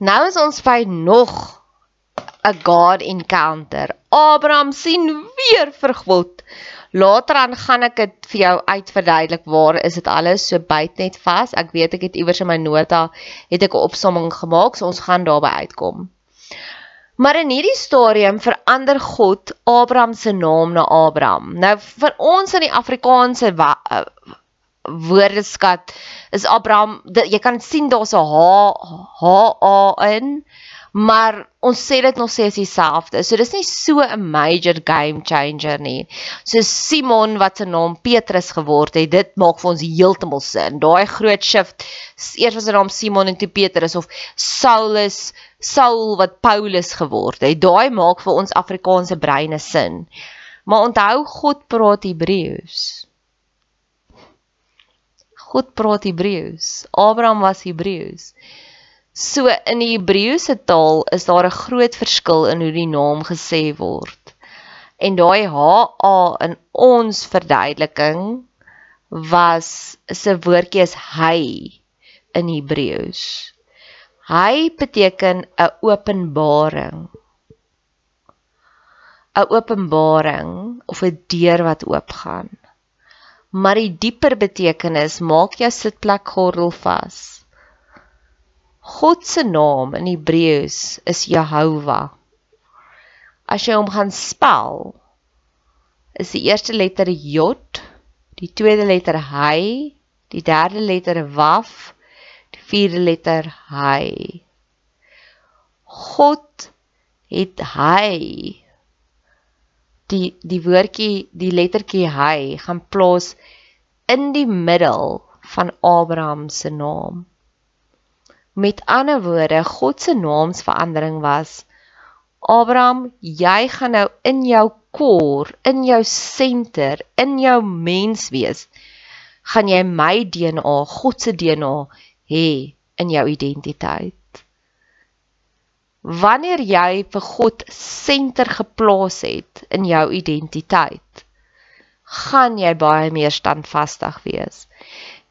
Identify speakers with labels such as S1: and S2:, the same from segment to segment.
S1: Nou is ons by nog 'n God encounter. Abraham sien weer vir God. Later aan gaan ek dit vir jou uitverduidelik waar is dit alles so byt net vas. Ek weet ek het iewers in my nota het ek 'n opsomming gemaak, so ons gaan daarby uitkom. Maar in hierdie stadium verander God Abraham se naam na Abraham. Nou vir ons in die Afrikaanse woordeskat is Abraham jy kan sien daar's 'n H H A in maar ons sê dit nog steeds dieselfde. So dis nie so 'n major game changer nie. So Simon wat se naam Petrus geword het, dit maak vir ons heeltemal sin. Daai groot shift, eers was sy naam Simon en toe Petrus of Saulus, Saul wat Paulus geword het. Daai maak vir ons Afrikaanse breine sin. Maar onthou God praat Hebreëus. God praat Hebreëus. Abraham was Hebreëus. So in die Hebreëse taal is daar 'n groot verskil in hoe die naam gesê word. En daai HA in ons verduideliking was se woordjie is hy in Hebreëus. Hy beteken 'n openbaring. 'n Openbaring of 'n deur wat oopgaan. Maar die dieper betekenis maak jou sitplek gordel vas. God se naam in Hebreëus is Jehovah. As jy hom gaan spel, is die eerste letter J, die tweede letter hy, die derde letter waf, die vierde letter hy. God het hy die die woordjie die lettertjie hy gaan plaas in die middel van Abraham se naam. Met ander woorde, God se naamsverandering was Abraham, jy gaan nou in jou kor, in jou senter, in jou mens wees, gaan jy my DNA, God se DNA hê in jou identiteit. Wanneer jy vir God senter geplaas het in jou identiteit, gaan jy baie meer standvastig wees.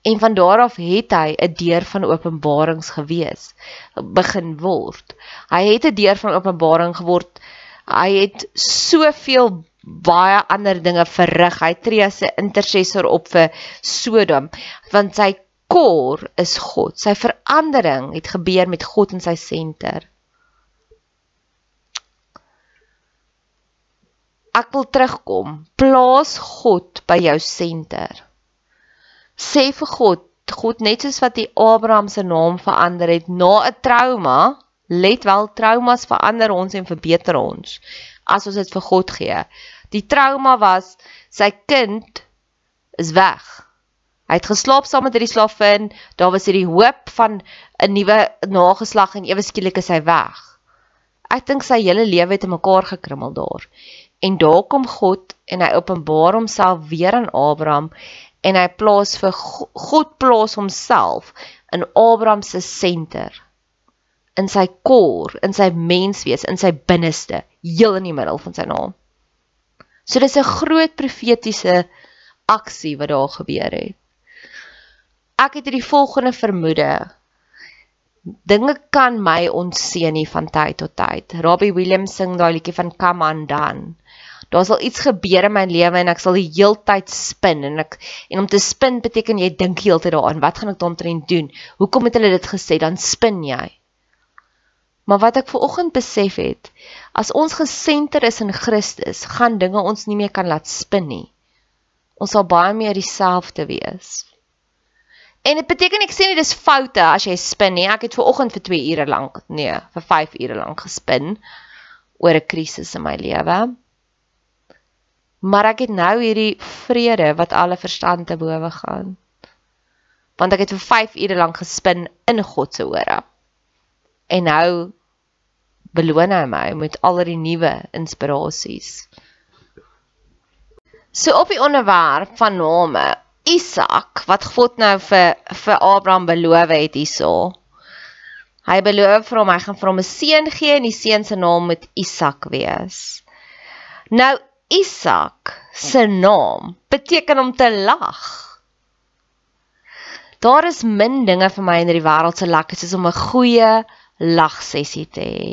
S1: En van daar af het hy 'n deur van openbarings gewees begin word. Hy het 'n deur van openbaring geword. Hy het soveel baie ander dinge verrig. Hy tree as 'n intercessor op vir Sodom want sy kor is God. Sy verandering het gebeur met God in sy senter. Ek wil terugkom. Plaas God by jou senter sê vir God, God net soos wat die Abraham se naam verander het na 'n trauma, let wel traumas verander ons en verbeter ons as ons dit vir God gee. Die trauma was sy kind is weg. Hy het geslaap saam met hierdie slavin, daar was hierdie hoop van 'n nuwe nageslag en ewe skielik is hy weg. Ek dink sy hele lewe het in mekaar gekrummel daar. En daar kom God en hy openbaar homself weer aan Abraham en hy plaas vir God plaas homself in Abraham se senter in sy kor, in sy menswees, in sy binneste, heel in die middel van sy naam. So dis 'n groot profetiese aksie wat daar gebeur het. Ek het hierdie volgende vermoede. Dinge kan my ontseën nie van tyd tot tyd. Robbie Williams sing daai liedjie van Come on Dan daar sal iets gebeur in my lewe en ek sal die heeltyd spin en ek en om te spin beteken jy dink heeltyd daaraan wat gaan ek daarin doen? Hoekom het hulle dit gesê? Dan spin jy. Maar wat ek ver oggend besef het as ons gesenter is in Christus gaan dinge ons nie meer kan laat spin nie. Ons sal baie meer dieselfde wees. En dit beteken ek sê nie dis foute as jy spin nie. Ek het ver oggend vir 2 ure lank nee vir 5 ure lank gespin oor 'n krisis in my lewe Maar ek het nou hierdie vrede wat alle verstand te bowe gaan. Want ek het vir 5 ure lank gespin in God se ore. En nou beloon hy my met al die nuwe inspirasies. So op die onderwerp van name Isak wat God nou vir vir Abraham beloof het hierso. Hy beloof vir hom hy gaan vir hom 'n seun gee en die seun se naam moet Isak wees. Nou Isak se naam beteken om te lag. Daar is min dinge vir my in hierdie wêreld se lekker soos om 'n goeie lagsessie te hê.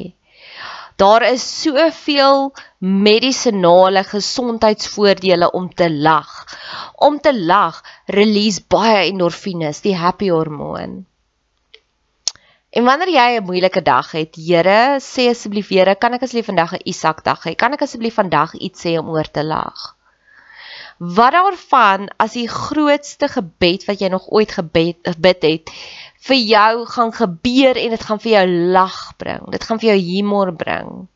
S1: Daar is soveel medisinale gesondheidsvoordele om te lag. Om te lag release baie endorfines, die happy hormoon. En wanneer jy 'n moeilike dag het, Here, sê asseblief Here, kan ek asseblief vandag 'n Isak dag hê? Kan ek asseblief vandag iets sê om oor te lag? Wat daarvan as die grootste gebed wat jy nog ooit gebed gebid het vir jou gaan gebeur en dit gaan vir jou lag bring. Dit gaan vir jou humor bring.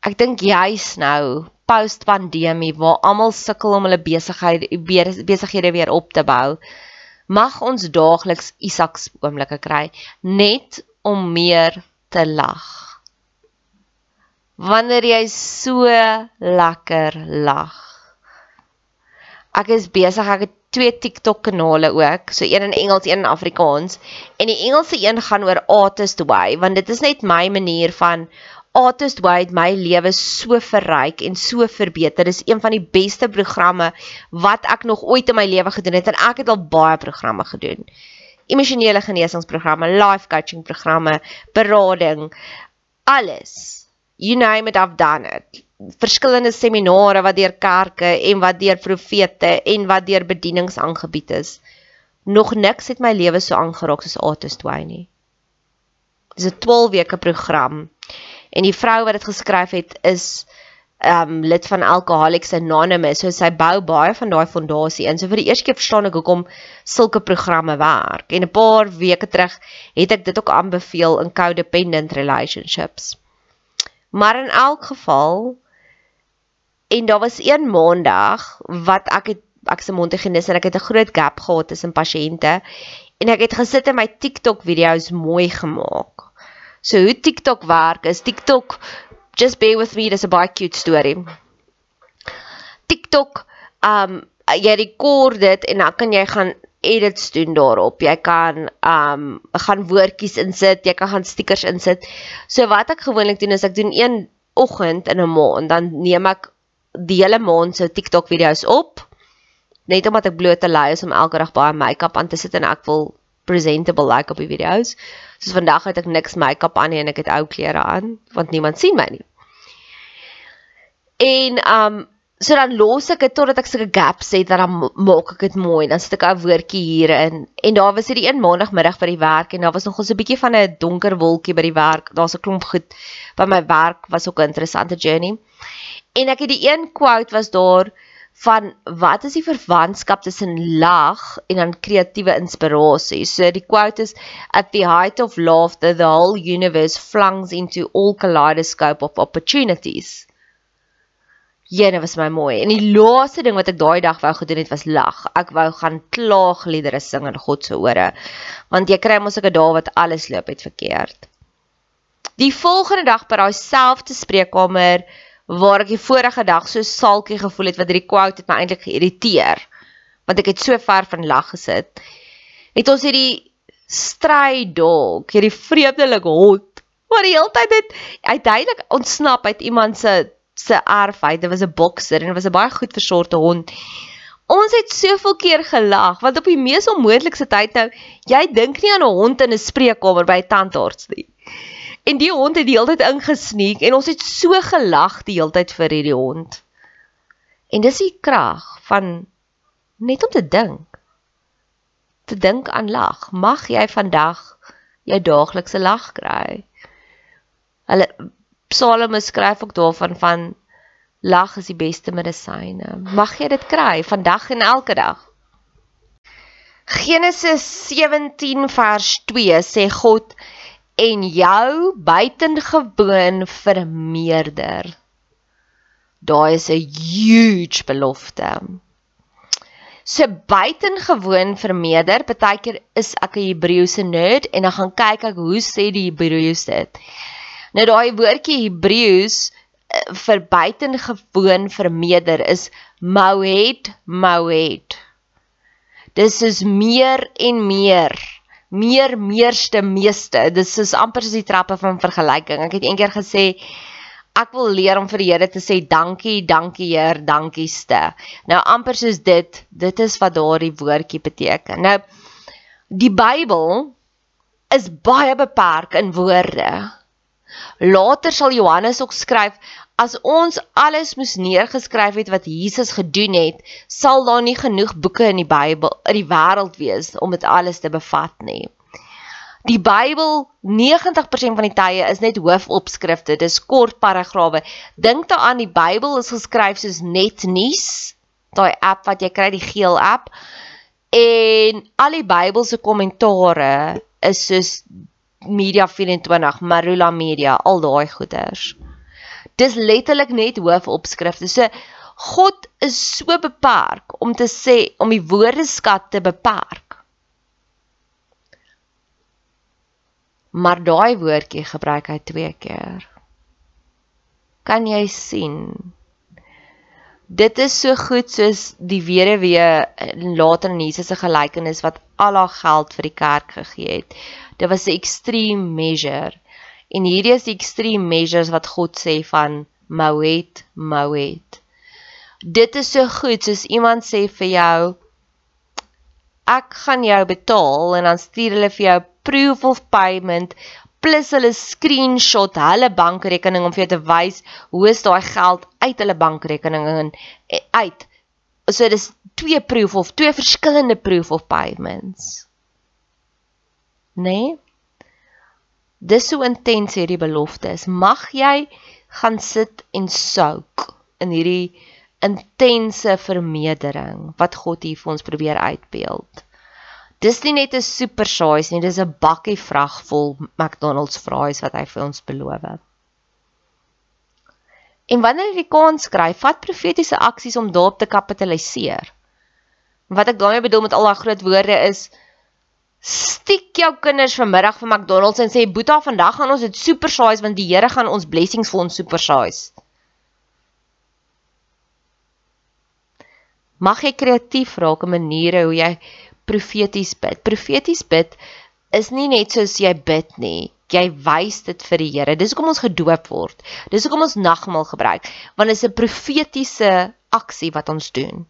S1: Ek dink juis nou post pandemie waar almal sukkel om hulle besigheid besighede weer op te bou, mag ons daagliks Isaks oomblikke kry net om meer te lag. Wanneer jy so lekker lag. Ek is besig, ek het twee TikTok kanale ook, so een in Engels, een in Afrikaans. En die Engelse een gaan oor Artist Way, want dit is net my manier van Artist Way het my lewe so verryk en so verbeter. Dit is een van die beste programme wat ek nog ooit in my lewe gedoen het en ek het al baie programme gedoen. Emosionele genesingsprogramme, life coaching programme, berading, alles. You name it, I've done it verskillende seminare wat deur kerke en wat deur profete en wat deur bedienings aangebied is. Nog niks het my lewe so aangeraak soos Artist Way nie. Dis 'n 12 weke program en die vrou wat dit geskryf het is um lid van Alcoholics Anonymous. So sy bou baie van daai fondasie in. So vir die eerste keer verstaan ek hoekom sulke programme werk. En 'n paar weke terug het ek dit ook aanbeveel in codependent relationships. Maar in elk geval En daar was een maandag wat ek het ek se mondhygiënis en ek het 'n groot gap gehad tussen pasiënte en ek het gesit en my TikTok video's mooi gemaak. So hoe TikTok werk is TikTok just bear with me dis 'n baie cute story. TikTok um jy rekord dit en dan kan jy gaan edits doen daarop. Jy kan um gaan woordjies insit, jy kan gaan stickers insit. So wat ek gewoonlik doen is ek doen een oggend in 'n maand dan neem ek die hele maand se TikTok video's op net omdat ek bloot te lui is om elke dag baie make-up aan te sit en ek wil presentable like op die video's. Soos vandag het ek niks make-up aan nie en ek het ou klere aan want niemand sien my nie. En um so dan los ek dit totdat ek sulke gaps het dat dan maak ek dit mooi. Dan sit ek 'n woordjie hier in en daar was hierdie een maandagmiddag by die werk en daar was nog 'n bietjie van 'n donker wolkie by die werk. Daar's 'n klomp goed by my werk was ook 'n interessante journey. En ek het die een quote was daar van wat is die verwantskap tussen lag en dan kreatiewe inspirasie. So die quote is at the height of laughter the whole universe flings into all kaleidoscope of opportunities. Dit was my mooi. En die laaste ding wat ek daai dag wou gedoen het was lag. Ek wou gaan klaagliedere sing in God se ore. Want jy kry mos 'n dag wat alles loop het verkeerd. Die volgende dag by daai selfde spreekkamer waar ek die vorige dag so salkie gevoel het wat hierdie quote het my eintlik geïrriteer want ek het so ver van lag gesit het ons hierdie stry dog hierdie vreemdelike hond wat die hele tyd het uiteindelik ontsnap uit iemand se se erf uit dit was 'n bokser en dit was 'n baie goed versorgde hond. Ons het soveel keer gelag want op die mees onmoontlike tyd nou jy dink nie aan 'n hond in 'n spreekkamer by 'n tandarts nie En die hond het die hele tyd ingesneek en ons het so gelag die hele tyd vir hierdie hond. En dis die krag van net om te dink. Te dink aan lag. Mag jy vandag jou daaglikse lag kry. Hulle Psalme skryf ook daarvan van lag is die beste medisyne. Mag jy dit kry vandag en elke dag. Genesis 17 vers 2 sê God en jou buitengewoon vermeerder. Daai is 'n huge belofte. So buitengewoon vermeerder, partykeer is ek 'n Hebreëse nerd en dan gaan kyk ek hoe sê die Hebreëus dit. Nou daai woordjie Hebreëus eh, vir buitengewoon vermeerder is moed moed. Dis is meer en meer meer meerste meeste. Dis is amper soos die trappe van vergelyking. Ek het eendag gesê ek wil leer om vir die Here te sê dankie, dankie Heer, dankieste. Nou amper soos dit, dit is wat daardie woordjie beteken. Nou die Bybel is baie beperk in woorde. Later sal Johannes ook skryf as ons alles moes neergeskryf het wat Jesus gedoen het, sal daar nie genoeg boeke in die Bybel in die wêreld wees om dit alles te bevat nie. Die Bybel 90% van die tye is net hoofopskrifte, dis kort paragrawe. Dink daaraan die Bybel is geskryf soos net nuus, daai app wat jy kry, die geel app. En al die Bybelse kommentare is soos Media 24, Marula Media, al daai goeders. Dis letterlik net hoofopskrifte. So God is so beperk om te sê om die woordeskat te beperk. Maar daai woordjie gebruik hy twee keer. Kan jy sien? Dit is so goed soos die weduwee later in Jesus se gelykenis wat al haar geld vir die kerk gegee het. Dit was 'n extreme measure. En hierdie is die extreme measures wat God sê van Moet, Moet. Dit is so goed soos iemand sê vir jou ek gaan jou betaal en dan stuur hulle vir jou proof of payment plus hulle screenshot hulle bankrekening om vir jou te wys hoe is daai geld uit hulle bankrekening in uit. So dis twee proof of twee verskillende proof of payments. Nee? Dis so intens hierdie belofte is. Mag jy gaan sit en souk in hierdie intense vermeerdering wat God hier vir ons probeer uitbeeld. Dis nie net 'n super size nie, dis 'n bakkie vrag vol McDonald's fries wat hy vir ons beloof. En wanneer jy die kans kry, vat profetiese aksies om daarop te kapitaliseer. Wat ek daarmee bedoel met al daai groot woorde is stiek jou kinders vanmiddag vir McDonald's en sê Boeta, vandag gaan ons dit super size want die Here gaan ons blessings vir ons super size. Mag jy kreatief raak in maniere hoe jy profeties bid. Profeties bid is nie net soos jy bid nie. Jy wys dit vir die Here. Dis hoekom ons gedoop word. Dis hoekom ons nagmaal gebruik, want dit is 'n profetiese aksie wat ons doen.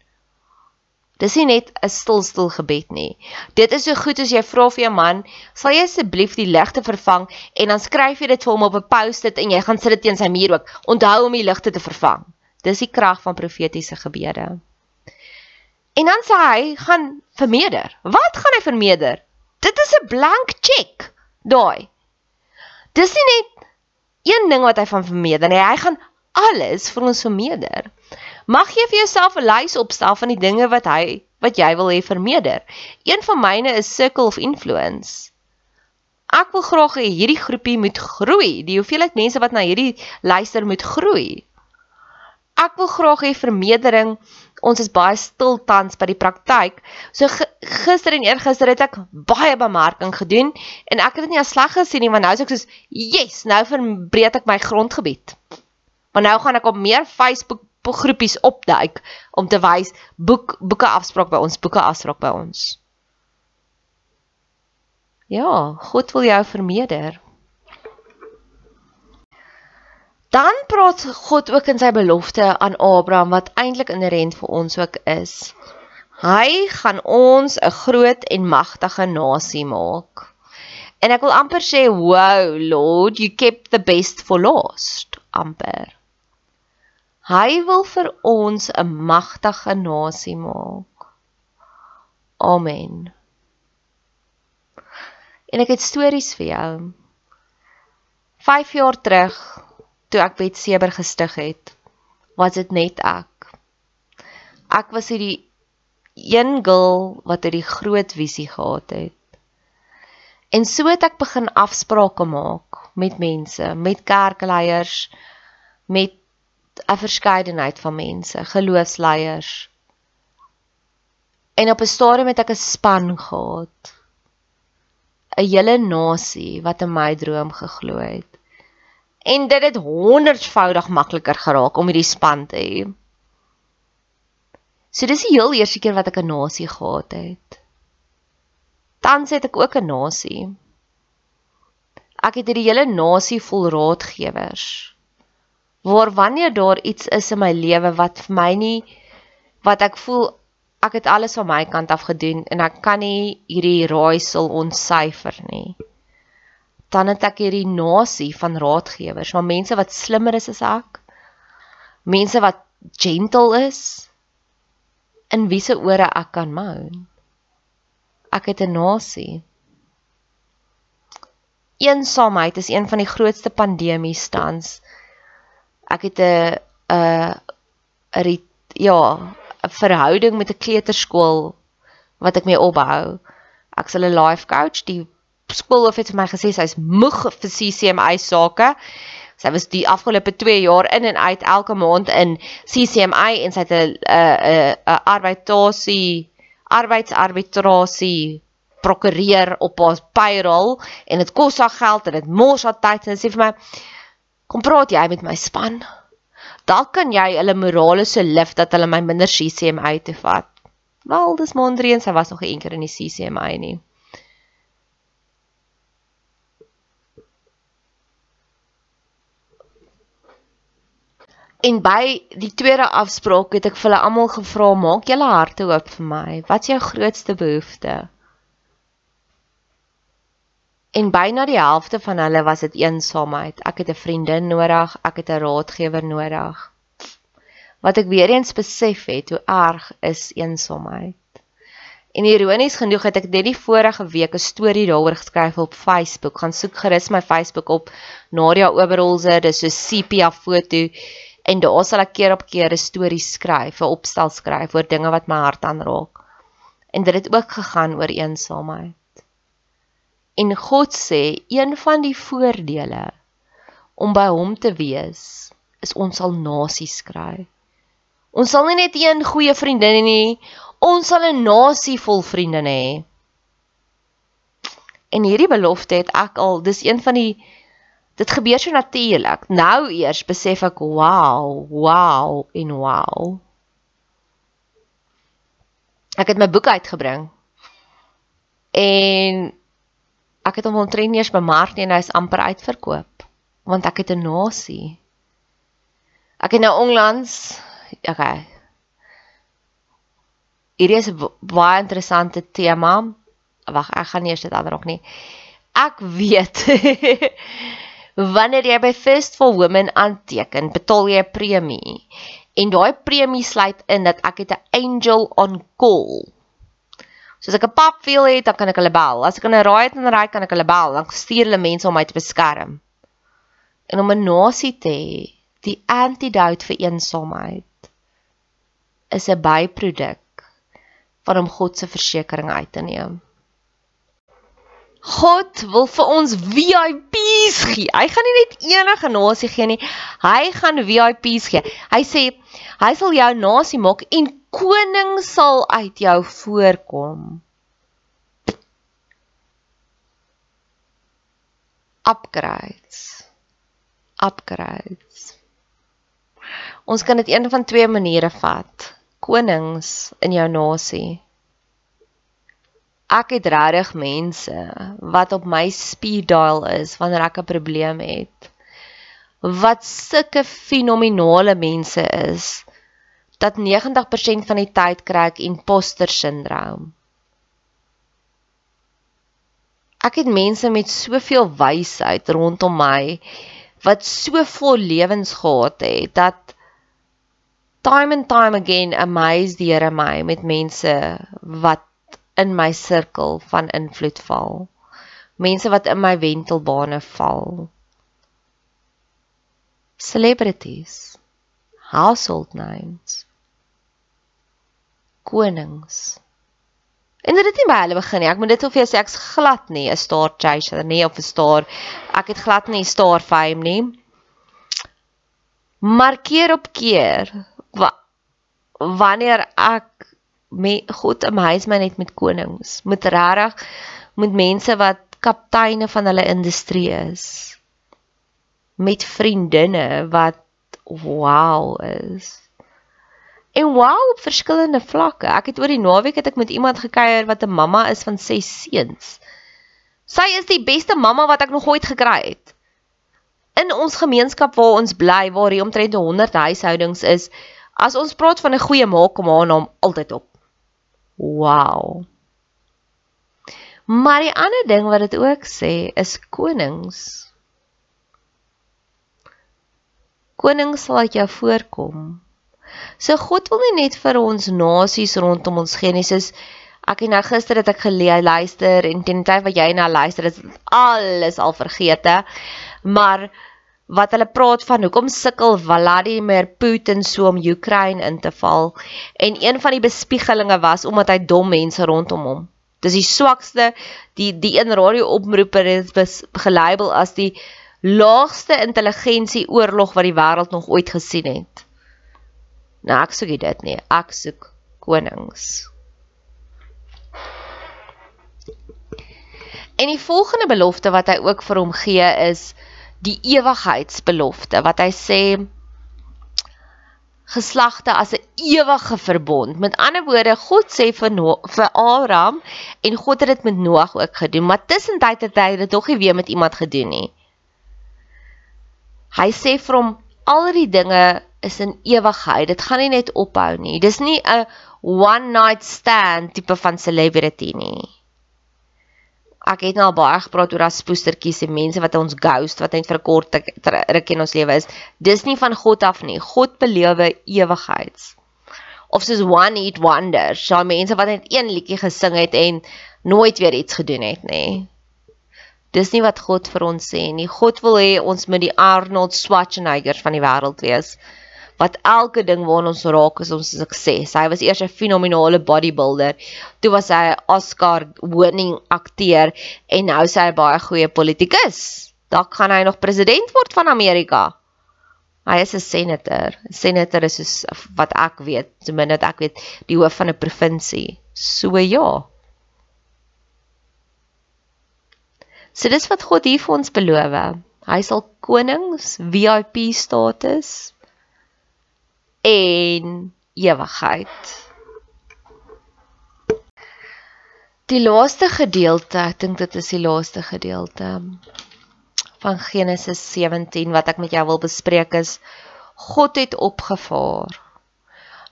S1: Dis nie net 'n stil stil gebed nie. Dit is so goed as jy vra vir jou man, sal jy asseblief die ligte vervang en dan skryf jy dit vir hom op 'n post-it en jy gaan sit dit teen sy muur ook. Onthou om die ligte te vervang. Dis die krag van profetiese gebede. En dan sê hy, gaan vermeerder. Wat gaan hy vermeerder? Dit is 'n blank check. Daai. Dis nie net een ding wat hy van vermeerder nie. Hy gaan alles vir ons vermeerder. Mag jy vir jouself 'n lys opstel van die dinge wat hy wat jy wil hê vermeerder. Een van myne is circle of influence. Ek wil graag hê hierdie groepie moet groei. Die hoeveelheid mense wat na hierdie luister moet groei. Ek wil graag hê vermeerdering. Ons is baie stil tans by die praktyk. So gister en eergister het ek baie bemarking gedoen en ek het dit nie as sleg gesien nie want nou is ek soos yes, nou verbreek ek my grondgebied. Want nou gaan ek op meer Facebook groepies opduik om te wys boek boeke afspraak by ons, boeke afspraak by ons. Ja, God wil jou vermeerder. Dan praat God ook in sy belofte aan Abraham wat eintlik inherent vir ons ook is. Hy gaan ons 'n groot en magtige nasie maak. En ek wil amper sê, "Wow, Lord, you kept the best for last." amper. Hy wil vir ons 'n magtige nasie maak. Amen. En ek het stories vir jou. 5 jaar terug toe ek Betseber gestig het, was dit net ek. Ek was hierdie een girl wat 'n groot visie gehad het. En so het ek begin afsprake maak met mense, met kerkleiers, met 'n verskeidenheid van mense, geloofsleiers. En op 'n stadium het ek 'n span gehad. 'n hele nasie wat in my droom geglo het. En dit het honderdvoudig makliker geraak om hierdie span te hê. So dis die heel eerste keer wat ek 'n nasie gehad het. Tans het ek ook 'n nasie. Ek het hierdie hele nasie vol raadgewers waar wanneer daar iets is in my lewe wat vir my nie wat ek voel ek het alles van my kant af gedoen en ek kan nie hierdie raaisel ontsyfer nie dan het ek hierdie nasie van raadgewers, maar mense wat slimmer is as ek. Mense wat gentle is in wie se ore ek kan moan. Ek het 'n nasie. Eensaamheid is een van die grootste pandemies tans. Ek het 'n 'n ja, 'n verhouding met 'n kleuterskool wat ek mee opbou. Ek sal 'n life coach, die skool het vir my gesê sy's moeg vir CCMA sake. Sy was die afgelope 2 jaar in en uit elke maand in CCMA en sy het 'n 'n 'n arbitrasie arbeidsarbitrasie prokureer op haar payroll en dit kos haar geld en dit mors haar tyd en sy sê vir my kom praat jy met my span? Dalk kan jy hulle morale so lift dat hulle my minder CCMA toe vat. Wel, dis Mondrian, sy was nog geen keer in die CCMA nie. En by die tweede afspraak het ek vir hulle almal gevra, maak julle harte oop vir my. Wat is jou grootste behoefte? En byna die helfte van hulle was dit eensaamheid. Ek het 'n vriendin nodig, ek het 'n raadgewer nodig. Wat ek weer eens besef het, hoe erg is eensaamheid. En ironies genoeg het ek net die vorige week 'n storie daaroor geskryf op Facebook. Gaan soek gerus my Facebook op Nadia Oberholzer, dis so sepia foto en daar sal ek keer op keer 'n storie skryf, 'n opstel skryf oor dinge wat my hart aanraak. En dit het ook gegaan oor eensaamheid. En God sê een van die voordele om by hom te wees is ons sal nasies kry. Ons sal nie net een goeie vriendin hê nie, ons sal 'n nasie vol vriende hê. En hierdie belofte het ek al, dis een van die Dit gebeur so natuurlik. Nou eers besef ek, wow, wow en wow. Ek het my boek uitgebring. En ek het hom omtrent eers bemark en hy's amper uitverkoop want ek het 'n nasie. Ek het nou onlangs, okay. Hierdie is 'n baie interessante tema. Wag, ek gaan nie eers dit aanraak nie. Ek weet Wanneer jy by for Women aanteken, betaal jy 'n premie. En daai premie sluit in dat ek het 'n angel on call. So as ek 'n pap feel het, dan kan ek hulle bel. As ek 'n raai het en ry kan ek hulle bel. Dan stuur hulle mense om my te beskerm. En om 'n nasie te hê, die antidote vir eensaamheid is 'n byproduk van om God se versekering uit te neem. God wil vir ons VIP's gee. Hy gaan nie net enige nasie gee nie. Hy gaan VIP's gee. Hy sê hy sal jou nasie maak en koning sal uit jou voorkom. Upgrades. Upgrades. Ons kan dit een van twee maniere vat. Konings in jou nasie ek het regtig mense wat op my speed dial is wanneer ek 'n probleem het. Wat sulke fenominale mense is dat 90% van die tyd kry ek imposter syndroom. Ek het mense met soveel wysheid rondom my wat so vol lewens gehad het dat time and time again amazed die Here my met mense wat in my sirkel van invloed val. Mense wat in my wentelbane val. Celebrities. Household names. Konings. En dit het nie by hulle begin nie. Ek moet dit of jy sê ek's glad nie 'n star chaser nie of 'n star. Ek het glad nie star fame nie. Maar keer op keer wa, wanneer ek me, God amaze my net met konings, met regtig met mense wat kapteine van hulle industrie is. Met vriendinne wat wow is. En wow op verskillende vlakke. Ek het oor die naweek het ek met iemand gekuier wat 'n mamma is van 6 seuns. Sy is die beste mamma wat ek nog ooit gekry het. In ons gemeenskap waar ons bly, waar hier omtrent 100 huishoudings is, as ons praat van 'n goeie ma, kom haar naam altyd op. Wow. Maar die ander ding wat dit ook sê is konings. Konings sal uit jou voorkom. So God wil nie net vir ons nasies rondom ons Genesis ek het nou gister het ek gelees luister en die tyd wat jy nou luister is alles al vergete. Maar wat hulle praat van hoekom sukkel Vladimir Putin so om Oekraïne in te val en een van die bespiegelinge was omdat hy dom mense rondom hom. Dis die swakste die die een radio-oproeper is gelabel as die laagste intelligensie oorlog wat die wêreld nog ooit gesien het. Nou ek soek dit nie. Ek soek konings. En die volgende belofte wat hy ook vir hom gee is die ewigheidsbelofte wat hy sê geslagte as 'n ewige verbond. Met ander woorde, God sê vir no vir Abraham en God het dit met Noag ook gedoen, maar tussentyd het hy dit nog nie weer met iemand gedoen nie. Hy sê vir hom al die dinge is in ewigheid. Dit gaan nie net ophou nie. Dis nie 'n one night stand tipe van celebrity nie. Ek het nou al baie gepraat oor as poestertjies en mense wat ons ghost wat net vir 'n kort ruk in ons lewe is. Dis nie van God af nie. God belewe ewigheids. Of soos one hit wonder, so mense wat net een liedjie gesing het en nooit weer iets gedoen het nie. Dis nie wat God vir ons sê nie. God wil hê ons moet die Arnold Schwarzenegger van die wêreld wees wat elke ding waarna ons raak is ons sukses. Hy was eers 'n fenominale bodybuilder. Toe was hy 'n Oscar winning akteur en nou is hy 'n baie goeie politikus. Dalk gaan hy nog president word van Amerika. Hy is 'n senator. 'n Senator is soos wat ek weet, ten minste ek weet, die hoof van 'n provinsie. So ja. So dis wat God hier vir ons beloof. Hy sal konings VIP status en ewigheid. Die laaste gedeelte, ek dink dit is die laaste gedeelte van Genesis 17 wat ek met jou wil bespreek is God het opgevaar.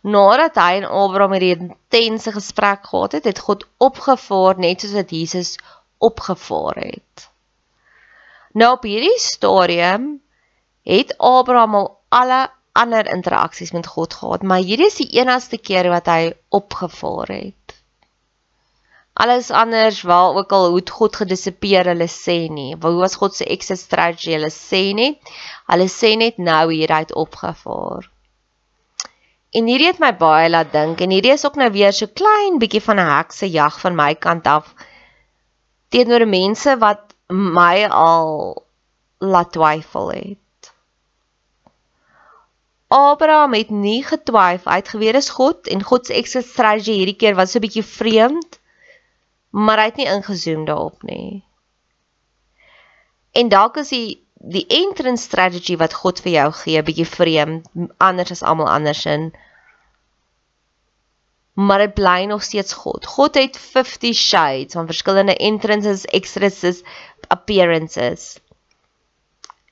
S1: Nadat hy en Abraham hierdie intense gesprek gehad het, het God opgevaar net soos wat Jesus opgevaar het. Nou op hierdie stadium het Abraham al alle ander interaksies met God gehad, maar hierdie is die enigste keer wat hy opgevaar het. Alles anders waar ook al hoe God gedissipeer hulle sê nie. Hoe was God se exit strategy? Hulle sê net, hulle sê net nou hier uit opgevaar. En hierdie het my baie laat dink en hierdie is ook nou weer so klein bietjie van 'n hekse jag van my kant af teenoor mense wat my al laat twyfel het. Abraham het nie getwyfel, hy het geweet dis God en God se exit strategy hierdie keer was so 'n bietjie vreemd, maar hy het nie ingezoom daarop nie. En dalk is die die entrance strategy wat God vir jou gee bietjie vreemd, anders as almal anders in. Maar dit bly nog steeds God. God het 50 shades van verskillende entrances, exits, appearances.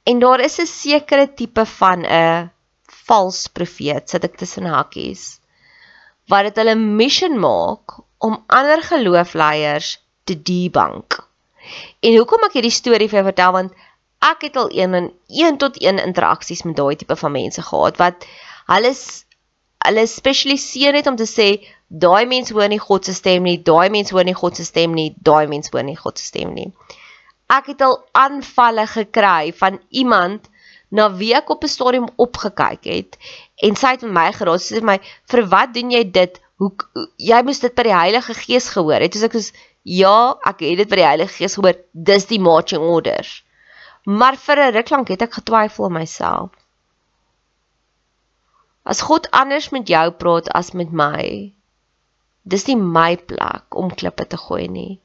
S1: En daar is 'n sekere tipe van 'n vals profeet sit ek tussen hakkies wat dit hulle mission maak om ander geloofleiers te debunk. En hoekom ek hierdie storie vir jou vertel want ek het al een en een tot een interaksies met daai tipe van mense gehad wat hulle hulle spesialiseer net om te sê daai mens hoor nie God se stem nie, daai mens hoor nie God se stem nie, daai mens hoor nie God se stem nie. Ek het al aanvalle gekry van iemand na wie ek op 'n stadium opgekyk het en sy het met my geraas sê my vir wat doen jy dit? Hoe jy moes dit by die Heilige Gees gehoor het. Ek sê ja ek het dit by die Heilige Gees gehoor. Dis die marching orders. Maar vir 'n ruk lank het ek getwyfel aan myself. As God anders met jou praat as met my dis nie my plek om klippe te gooi nie.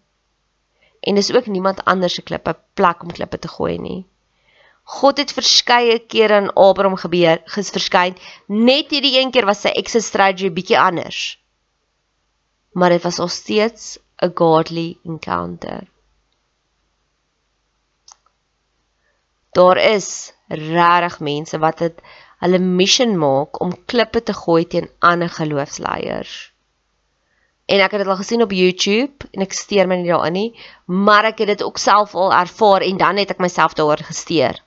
S1: En dis ook niemand anders se klippe plek om klippe te gooi nie God het verskeie kere in Abraham gebeur, ges verskyn. Net hierdie een keer was sy exit strategy bietjie anders. Maar dit was al steeds 'n godly encounter. Daar is regtig mense wat dit hulle mission maak om klippe te gooi teen ander geloofsleiers. En ek het dit al gesien op YouTube en ek steur my nie daarin nie, maar ek het dit ook self al ervaar en dan het ek myself daaroor gesteer.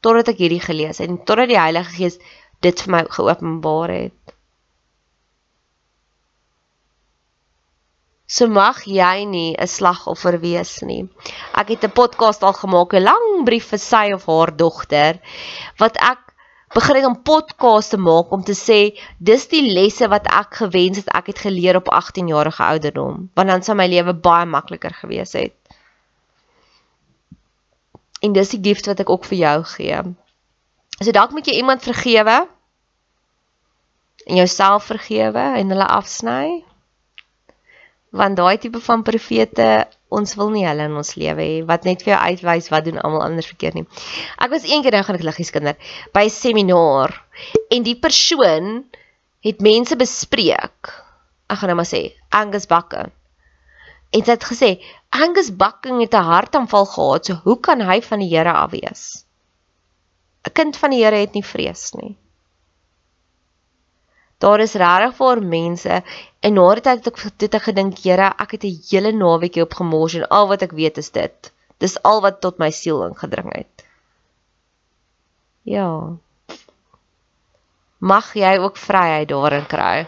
S1: Totdat ek hierdie gelees het en totdat die Heilige Gees dit vir my geopenbaar het. So mag jy nie 'n slagoffer wees nie. Ek het 'n podcast al gemaak, 'n lang brief vir sy of haar dogter wat ek begin het om podcasts te maak om te sê dis die lesse wat ek gewens het ek het geleer op 18 jarige ouderdom want dan sou my lewe baie makliker gewees het. En dis die gift wat ek ook vir jou gee. So dalk moet jy iemand vergewe en jouself vergewe en hulle afsny. Want daai tipe van profete ons wil nie hulle in ons lewe hê wat net vir jou uitwys wat doen almal anders verkeerd nie. Ek was eendag nou gaan ek liggies kinder by 'n seminar en die persoon het mense bespreek. Ek gaan nou maar sê Angus Bakke. En sy het gesê Angus Bakke het 'n hartaanval gehad, so hoe kan hy van die Here af wees? 'n Kind van die Here het nie vrees nie. Daar is regtig vir mense en na dit het ek dit ek gedink, Here, ek het 'n hele naweekie op gemors en al wat ek weet is dit. Dis al wat tot my siel ingedring het. Ja. Mag jy ook vryheid daarin kry.